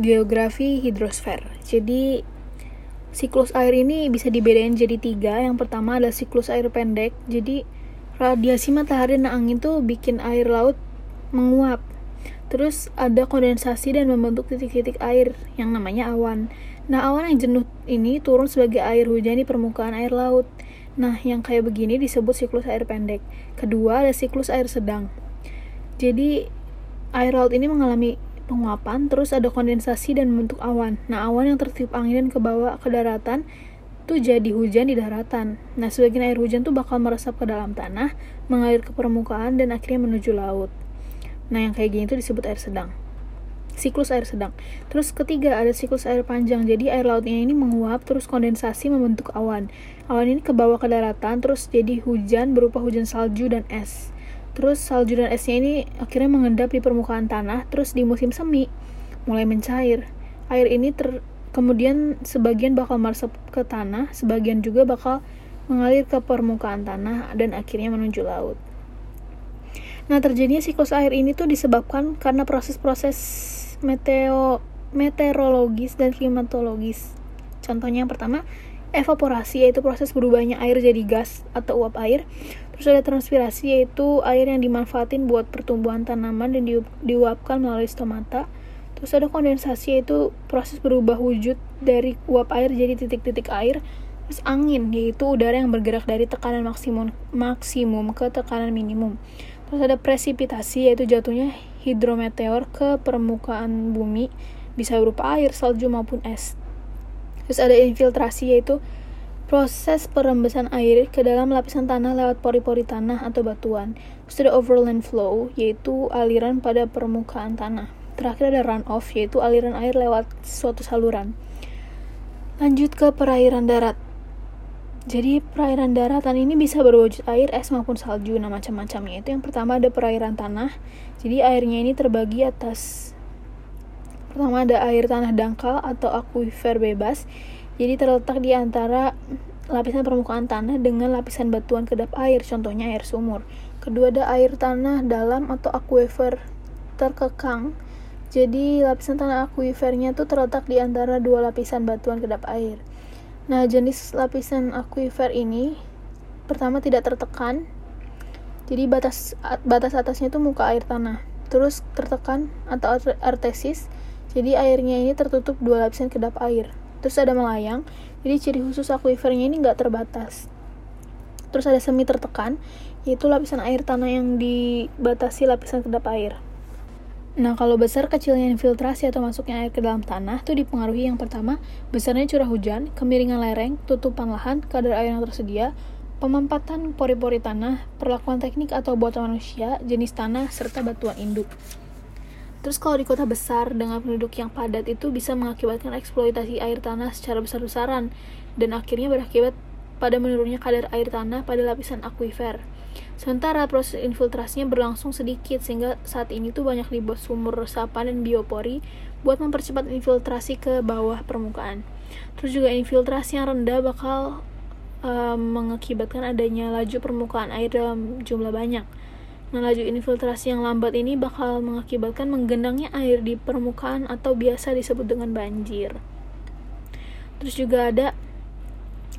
geografi hidrosfer. Jadi siklus air ini bisa dibedain jadi tiga. Yang pertama adalah siklus air pendek. Jadi radiasi matahari dan angin tuh bikin air laut menguap. Terus ada kondensasi dan membentuk titik-titik air yang namanya awan. Nah, awan yang jenuh ini turun sebagai air hujan di permukaan air laut. Nah, yang kayak begini disebut siklus air pendek. Kedua, ada siklus air sedang. Jadi, air laut ini mengalami penguapan, terus ada kondensasi dan membentuk awan. Nah, awan yang tertiup angin dan ke bawah ke daratan itu jadi hujan di daratan. Nah, sebagian air hujan tuh bakal meresap ke dalam tanah, mengalir ke permukaan dan akhirnya menuju laut. Nah, yang kayak gini itu disebut air sedang. Siklus air sedang. Terus ketiga ada siklus air panjang. Jadi air lautnya ini menguap terus kondensasi membentuk awan. Awan ini ke bawah ke daratan terus jadi hujan berupa hujan salju dan es. Terus salju dan esnya ini akhirnya mengendap di permukaan tanah, terus di musim semi mulai mencair. Air ini ter kemudian sebagian bakal meresap ke tanah, sebagian juga bakal mengalir ke permukaan tanah dan akhirnya menuju laut. Nah, terjadinya siklus air ini tuh disebabkan karena proses-proses meteo meteorologis dan klimatologis. Contohnya yang pertama, evaporasi yaitu proses berubahnya air jadi gas atau uap air. Terus ada transpirasi yaitu air yang dimanfaatin buat pertumbuhan tanaman dan di, diuapkan melalui stomata. Terus ada kondensasi yaitu proses berubah wujud dari uap air jadi titik-titik air. Terus angin yaitu udara yang bergerak dari tekanan maksimum maksimum ke tekanan minimum. Terus ada presipitasi yaitu jatuhnya hidrometeor ke permukaan bumi bisa berupa air, salju maupun es. Terus ada infiltrasi yaitu proses perembesan air ke dalam lapisan tanah lewat pori-pori tanah atau batuan. Ada overland flow, yaitu aliran pada permukaan tanah. Terakhir ada runoff, yaitu aliran air lewat suatu saluran. Lanjut ke perairan darat. Jadi perairan daratan ini bisa berwujud air, es maupun salju, nah macam-macamnya. Itu yang pertama ada perairan tanah. Jadi airnya ini terbagi atas Pertama ada air tanah dangkal atau aquifer bebas jadi terletak di antara lapisan permukaan tanah dengan lapisan batuan kedap air, contohnya air sumur. Kedua ada air tanah dalam atau aquifer terkekang. Jadi lapisan tanah aquifernya tuh terletak di antara dua lapisan batuan kedap air. Nah, jenis lapisan aquifer ini pertama tidak tertekan. Jadi batas batas atasnya tuh muka air tanah. Terus tertekan atau artesis. Jadi airnya ini tertutup dua lapisan kedap air terus ada melayang. Jadi ciri khusus aquifernya ini nggak terbatas. Terus ada semi tertekan yaitu lapisan air tanah yang dibatasi lapisan kedap air. Nah, kalau besar kecilnya infiltrasi atau masuknya air ke dalam tanah itu dipengaruhi. Yang pertama, besarnya curah hujan, kemiringan lereng, tutupan lahan, kadar air yang tersedia, pemampatan pori-pori tanah, perlakuan teknik atau buatan manusia, jenis tanah, serta batuan induk. Terus kalau di kota besar dengan penduduk yang padat itu bisa mengakibatkan eksploitasi air tanah secara besar-besaran dan akhirnya berakibat pada menurunnya kadar air tanah pada lapisan akuifer. Sementara proses infiltrasinya berlangsung sedikit sehingga saat ini tuh banyak dibuat sumur resapan dan biopori buat mempercepat infiltrasi ke bawah permukaan. Terus juga infiltrasi yang rendah bakal um, mengakibatkan adanya laju permukaan air dalam jumlah banyak. Nah, laju infiltrasi yang lambat ini bakal mengakibatkan menggenangnya air di permukaan atau biasa disebut dengan banjir. Terus juga ada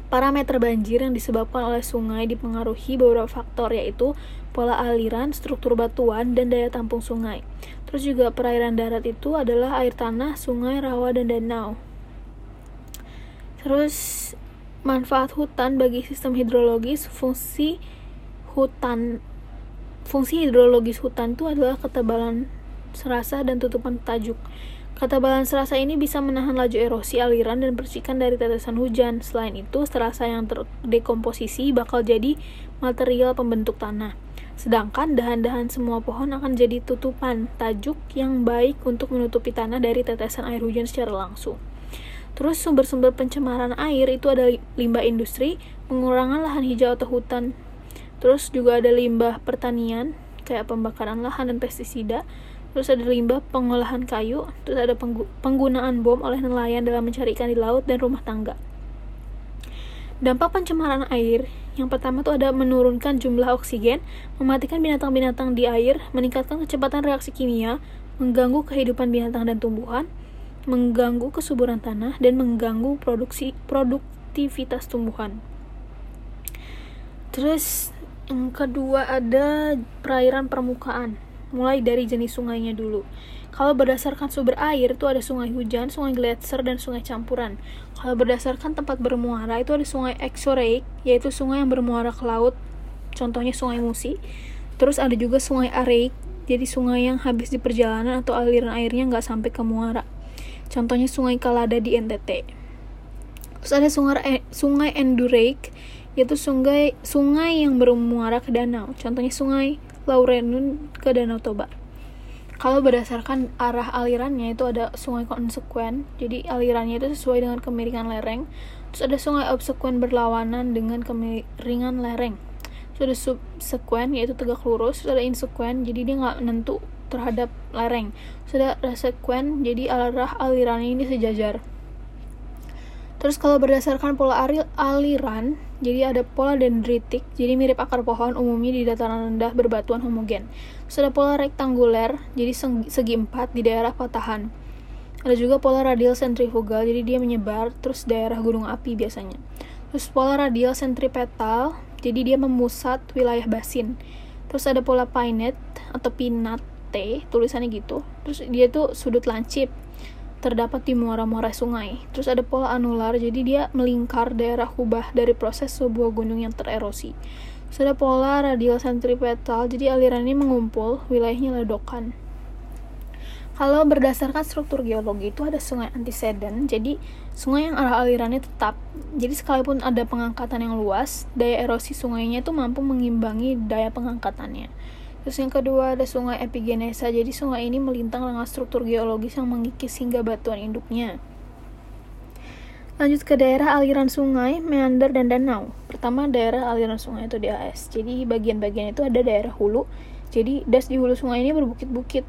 parameter banjir yang disebabkan oleh sungai dipengaruhi beberapa faktor yaitu pola aliran, struktur batuan, dan daya tampung sungai. Terus juga perairan darat itu adalah air tanah, sungai, rawa, dan danau. Terus manfaat hutan bagi sistem hidrologis, fungsi hutan Fungsi hidrologis hutan itu adalah ketebalan serasa dan tutupan tajuk. Ketebalan serasa ini bisa menahan laju erosi aliran dan bersihkan dari tetesan hujan. Selain itu, serasa yang terdekomposisi bakal jadi material pembentuk tanah. Sedangkan dahan-dahan semua pohon akan jadi tutupan tajuk yang baik untuk menutupi tanah dari tetesan air hujan secara langsung. Terus sumber-sumber pencemaran air itu ada limbah industri, pengurangan lahan hijau atau hutan terus juga ada limbah pertanian kayak pembakaran lahan dan pestisida. Terus ada limbah pengolahan kayu. Terus ada penggunaan bom oleh nelayan dalam mencari ikan di laut dan rumah tangga. Dampak pencemaran air yang pertama tuh ada menurunkan jumlah oksigen mematikan binatang-binatang di air meningkatkan kecepatan reaksi kimia mengganggu kehidupan binatang dan tumbuhan mengganggu kesuburan tanah, dan mengganggu produksi produktivitas tumbuhan. Terus yang kedua ada perairan permukaan, mulai dari jenis sungainya dulu. Kalau berdasarkan sumber air itu ada sungai hujan, sungai gletser, dan sungai campuran. Kalau berdasarkan tempat bermuara itu ada sungai exoraic, yaitu sungai yang bermuara ke laut, contohnya sungai Musi. Terus ada juga sungai araic, jadi sungai yang habis di perjalanan atau aliran airnya nggak sampai ke muara. Contohnya sungai Kalada di NTT. Terus ada sungai sungai enduraic, yaitu sungai sungai yang bermuara ke danau. Contohnya sungai Laurenun ke Danau Toba. Kalau berdasarkan arah alirannya itu ada sungai konsekuen. Jadi alirannya itu sesuai dengan kemiringan lereng. Terus ada sungai obsekuen berlawanan dengan kemiringan lereng. Terus ada subsekuen yaitu tegak lurus. Terus ada insekuen jadi dia nggak menentu terhadap lereng. Terus ada resekuen jadi arah alirannya ini sejajar Terus kalau berdasarkan pola aliran, jadi ada pola dendritik, jadi mirip akar pohon umumnya di dataran rendah berbatuan homogen. Terus ada pola rektanguler, jadi segi empat di daerah patahan. Ada juga pola radial sentrifugal, jadi dia menyebar terus daerah gunung api biasanya. Terus pola radial sentripetal, jadi dia memusat wilayah basin. Terus ada pola pinet atau pinate, tulisannya gitu. Terus dia tuh sudut lancip, terdapat di muara-muara sungai. Terus ada pola anular, jadi dia melingkar daerah kubah dari proses sebuah gunung yang tererosi. Terus ada pola radial sentripetal, jadi aliran ini mengumpul, wilayahnya ledokan. Kalau berdasarkan struktur geologi itu ada sungai antecedent, jadi sungai yang arah alirannya tetap. Jadi sekalipun ada pengangkatan yang luas, daya erosi sungainya itu mampu mengimbangi daya pengangkatannya. Terus yang kedua ada sungai epigenesa. Jadi sungai ini melintang dengan struktur geologis yang mengikis hingga batuan induknya. Lanjut ke daerah aliran sungai, meander, dan danau. Pertama daerah aliran sungai itu DAS. Jadi bagian-bagian itu ada daerah hulu. Jadi das di hulu sungai ini berbukit-bukit,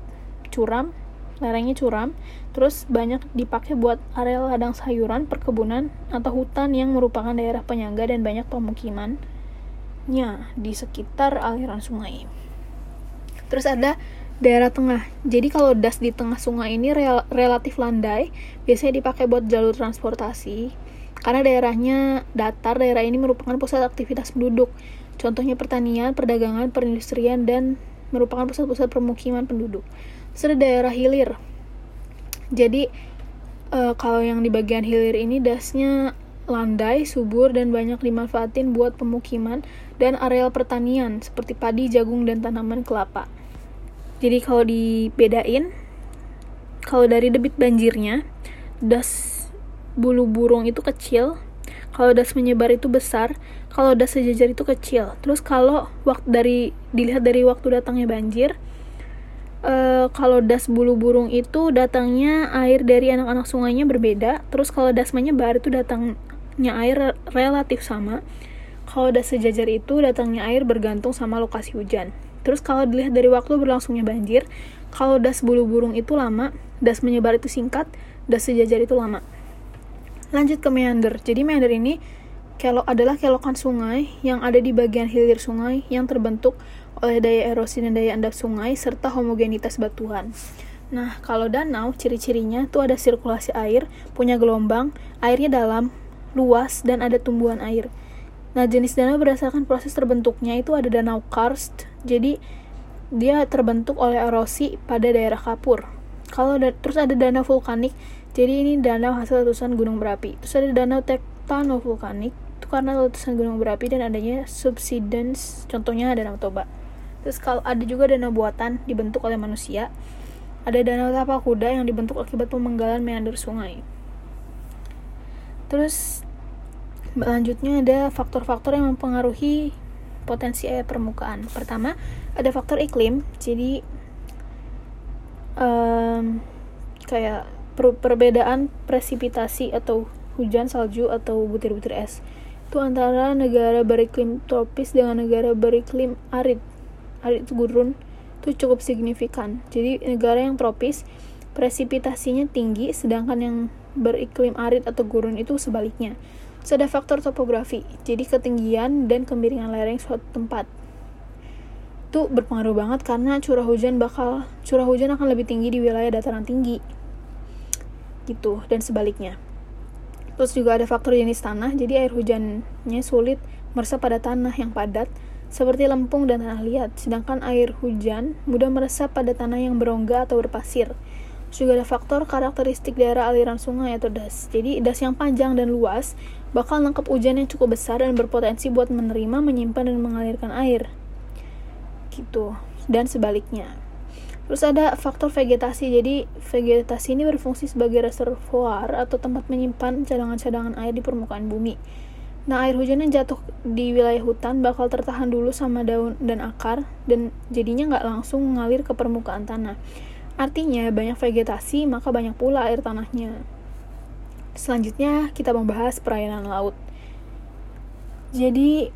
curam, lerengnya curam. Terus banyak dipakai buat area ladang sayuran, perkebunan, atau hutan yang merupakan daerah penyangga dan banyak pemukimannya di sekitar aliran sungai. Terus ada daerah tengah. Jadi kalau das di tengah sungai ini rel relatif landai, biasanya dipakai buat jalur transportasi. Karena daerahnya datar, daerah ini merupakan pusat aktivitas penduduk. Contohnya pertanian, perdagangan, perindustrian, dan merupakan pusat-pusat permukiman penduduk. Terus daerah hilir. Jadi uh, kalau yang di bagian hilir ini dasnya landai, subur, dan banyak dimanfaatin buat pemukiman dan areal pertanian seperti padi, jagung, dan tanaman kelapa. Jadi kalau dibedain, kalau dari debit banjirnya, das bulu burung itu kecil, kalau das menyebar itu besar, kalau das sejajar itu kecil. Terus kalau waktu dari dilihat dari waktu datangnya banjir, uh, kalau das bulu burung itu datangnya air dari anak-anak sungainya berbeda. Terus kalau das menyebar itu datangnya air relatif sama. Kalau das sejajar itu datangnya air bergantung sama lokasi hujan. Terus kalau dilihat dari waktu berlangsungnya banjir, kalau das bulu burung itu lama, das menyebar itu singkat, das sejajar itu lama. Lanjut ke meander. Jadi meander ini kelok adalah kelokan sungai yang ada di bagian hilir sungai yang terbentuk oleh daya erosi dan daya endap sungai serta homogenitas batuan. Nah, kalau danau, ciri-cirinya tuh ada sirkulasi air, punya gelombang, airnya dalam, luas, dan ada tumbuhan air. Nah, jenis danau berdasarkan proses terbentuknya itu ada danau karst, jadi dia terbentuk oleh erosi pada daerah kapur. Kalau ada, terus ada danau vulkanik, jadi ini danau hasil letusan gunung berapi. Terus ada danau tektonovulkanik, itu karena letusan gunung berapi dan adanya subsidence, contohnya danau Toba. Terus kalau ada juga danau buatan dibentuk oleh manusia, ada danau tapak kuda yang dibentuk akibat pemenggalan meander sungai. Terus Selanjutnya ada faktor-faktor yang mempengaruhi potensi air permukaan. Pertama, ada faktor iklim. Jadi um, kayak per perbedaan presipitasi atau hujan salju atau butir-butir es itu antara negara beriklim tropis dengan negara beriklim arid arid gurun itu cukup signifikan jadi negara yang tropis presipitasinya tinggi sedangkan yang beriklim arid atau gurun itu sebaliknya ada faktor topografi, jadi ketinggian dan kemiringan lereng suatu tempat. Itu berpengaruh banget karena curah hujan bakal curah hujan akan lebih tinggi di wilayah dataran tinggi. gitu dan sebaliknya. Terus juga ada faktor jenis tanah, jadi air hujannya sulit meresap pada tanah yang padat seperti lempung dan tanah liat, sedangkan air hujan mudah meresap pada tanah yang berongga atau berpasir. Juga ada faktor karakteristik daerah aliran sungai atau das. Jadi das yang panjang dan luas bakal nangkep hujan yang cukup besar dan berpotensi buat menerima, menyimpan dan mengalirkan air. Gitu. Dan sebaliknya. Terus ada faktor vegetasi. Jadi vegetasi ini berfungsi sebagai reservoir atau tempat menyimpan cadangan-cadangan air di permukaan bumi. Nah, air hujan yang jatuh di wilayah hutan bakal tertahan dulu sama daun dan akar, dan jadinya nggak langsung mengalir ke permukaan tanah. Artinya, banyak vegetasi, maka banyak pula air tanahnya. Selanjutnya, kita membahas perairan laut. Jadi,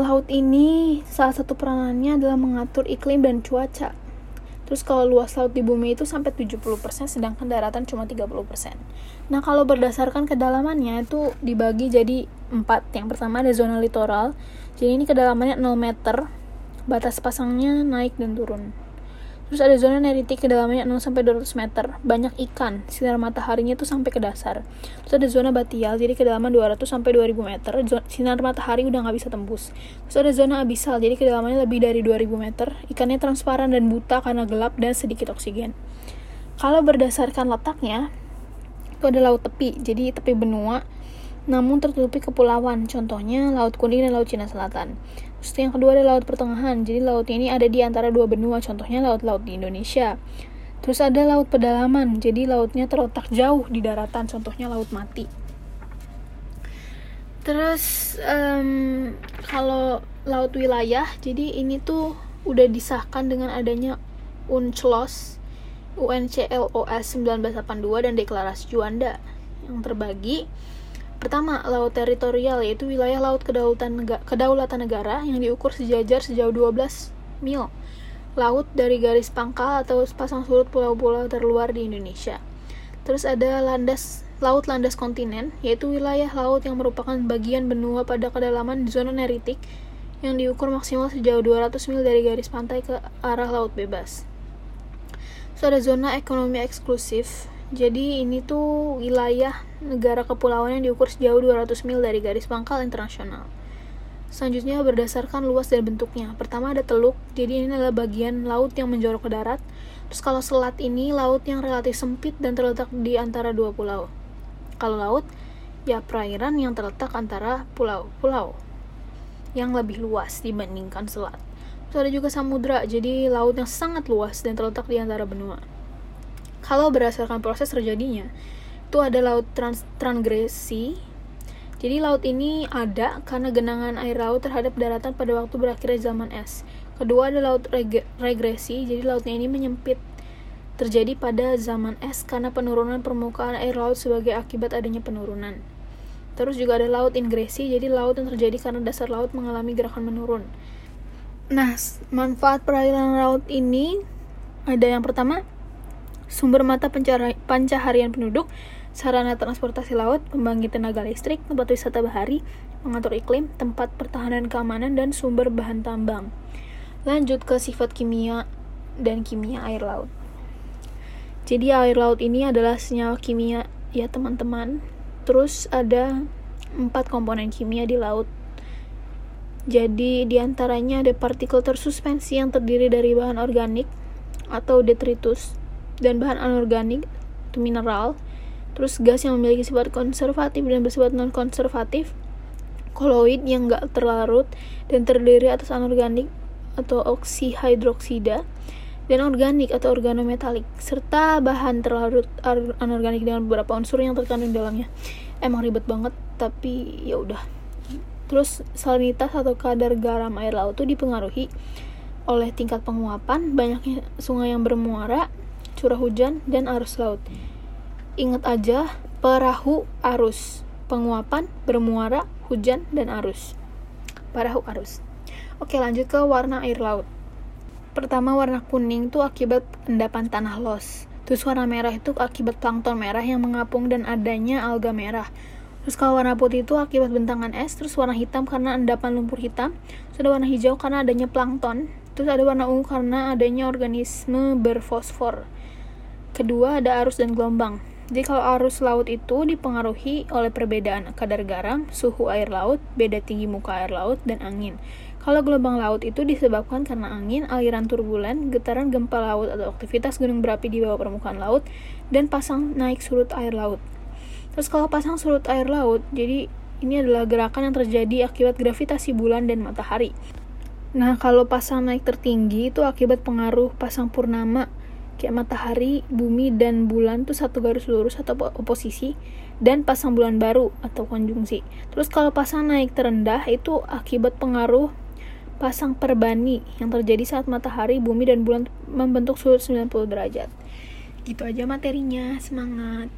laut ini salah satu peranannya adalah mengatur iklim dan cuaca. Terus kalau luas laut di bumi itu sampai 70%, sedangkan daratan cuma 30%. Nah, kalau berdasarkan kedalamannya itu dibagi jadi empat. Yang pertama ada zona litoral. Jadi ini kedalamannya 0 meter. Batas pasangnya naik dan turun. Terus ada zona neritik kedalamannya 0 sampai 200 meter. Banyak ikan, sinar mataharinya tuh sampai ke dasar. Terus ada zona batial, jadi kedalaman 200 sampai 2000 meter. Sinar matahari udah nggak bisa tembus. Terus ada zona abisal, jadi kedalamannya lebih dari 2000 meter. Ikannya transparan dan buta karena gelap dan sedikit oksigen. Kalau berdasarkan letaknya, itu ada laut tepi, jadi tepi benua, namun tertutupi kepulauan, contohnya Laut Kuning dan Laut Cina Selatan. Terus yang kedua ada laut pertengahan. Jadi laut ini ada di antara dua benua, contohnya laut-laut di Indonesia. Terus ada laut pedalaman. Jadi lautnya terletak jauh di daratan, contohnya laut mati. Terus um, kalau laut wilayah, jadi ini tuh udah disahkan dengan adanya UNCLOS UNCLOS 1982 dan Deklarasi Juanda yang terbagi Pertama, laut teritorial yaitu wilayah laut kedaulatan negara, kedaulatan negara yang diukur sejajar sejauh 12 mil. Laut dari garis pangkal atau pasang surut pulau-pulau terluar di Indonesia. Terus ada landas laut landas kontinen, yaitu wilayah laut yang merupakan bagian benua pada kedalaman zona neritik yang diukur maksimal sejauh 200 mil dari garis pantai ke arah laut bebas. Terus ada zona ekonomi eksklusif, jadi ini tuh wilayah negara kepulauan yang diukur sejauh 200 mil dari garis pangkal internasional. Selanjutnya berdasarkan luas dan bentuknya. Pertama ada teluk, jadi ini adalah bagian laut yang menjorok ke darat. Terus kalau selat ini laut yang relatif sempit dan terletak di antara dua pulau. Kalau laut, ya perairan yang terletak antara pulau-pulau yang lebih luas dibandingkan selat. Terus ada juga samudra, jadi laut yang sangat luas dan terletak di antara benua. Kalau berdasarkan proses terjadinya, itu ada laut trans transgresi. Jadi laut ini ada karena genangan air laut terhadap daratan pada waktu berakhirnya zaman es. Kedua ada laut reg regresi, jadi lautnya ini menyempit terjadi pada zaman es karena penurunan permukaan air laut sebagai akibat adanya penurunan. Terus juga ada laut ingresi, jadi laut yang terjadi karena dasar laut mengalami gerakan menurun. Nah, manfaat perairan laut ini ada yang pertama, sumber mata pencaharian penduduk, sarana transportasi laut, pembangkit tenaga listrik, tempat wisata bahari, mengatur iklim, tempat pertahanan keamanan, dan sumber bahan tambang. Lanjut ke sifat kimia dan kimia air laut. Jadi air laut ini adalah senyawa kimia ya teman-teman. Terus ada empat komponen kimia di laut. Jadi di antaranya ada partikel tersuspensi yang terdiri dari bahan organik atau detritus, dan bahan anorganik itu mineral terus gas yang memiliki sifat konservatif dan bersifat non konservatif koloid yang enggak terlarut dan terdiri atas anorganik atau oksihidroksida dan organik atau organometalik serta bahan terlarut anorganik dengan beberapa unsur yang terkandung dalamnya. Emang ribet banget tapi ya udah. Terus salinitas atau kadar garam air laut itu dipengaruhi oleh tingkat penguapan banyaknya sungai yang bermuara curah hujan, dan arus laut. Ingat aja, perahu arus, penguapan, bermuara, hujan, dan arus. Perahu arus. Oke, lanjut ke warna air laut. Pertama, warna kuning itu akibat endapan tanah los. Terus warna merah itu akibat plankton merah yang mengapung dan adanya alga merah. Terus kalau warna putih itu akibat bentangan es, terus warna hitam karena endapan lumpur hitam, terus warna hijau karena adanya plankton, terus ada warna ungu karena adanya organisme berfosfor. Kedua ada arus dan gelombang. Jadi kalau arus laut itu dipengaruhi oleh perbedaan kadar garam, suhu air laut, beda tinggi muka air laut, dan angin. Kalau gelombang laut itu disebabkan karena angin, aliran turbulen, getaran gempa laut atau aktivitas gunung berapi di bawah permukaan laut, dan pasang naik surut air laut. Terus kalau pasang surut air laut, jadi ini adalah gerakan yang terjadi akibat gravitasi bulan dan matahari. Nah, kalau pasang naik tertinggi itu akibat pengaruh pasang purnama kayak matahari, bumi, dan bulan tuh satu garis lurus atau oposisi dan pasang bulan baru atau konjungsi. Terus kalau pasang naik terendah itu akibat pengaruh pasang perbani yang terjadi saat matahari, bumi, dan bulan membentuk sudut 90 derajat. Gitu aja materinya, semangat.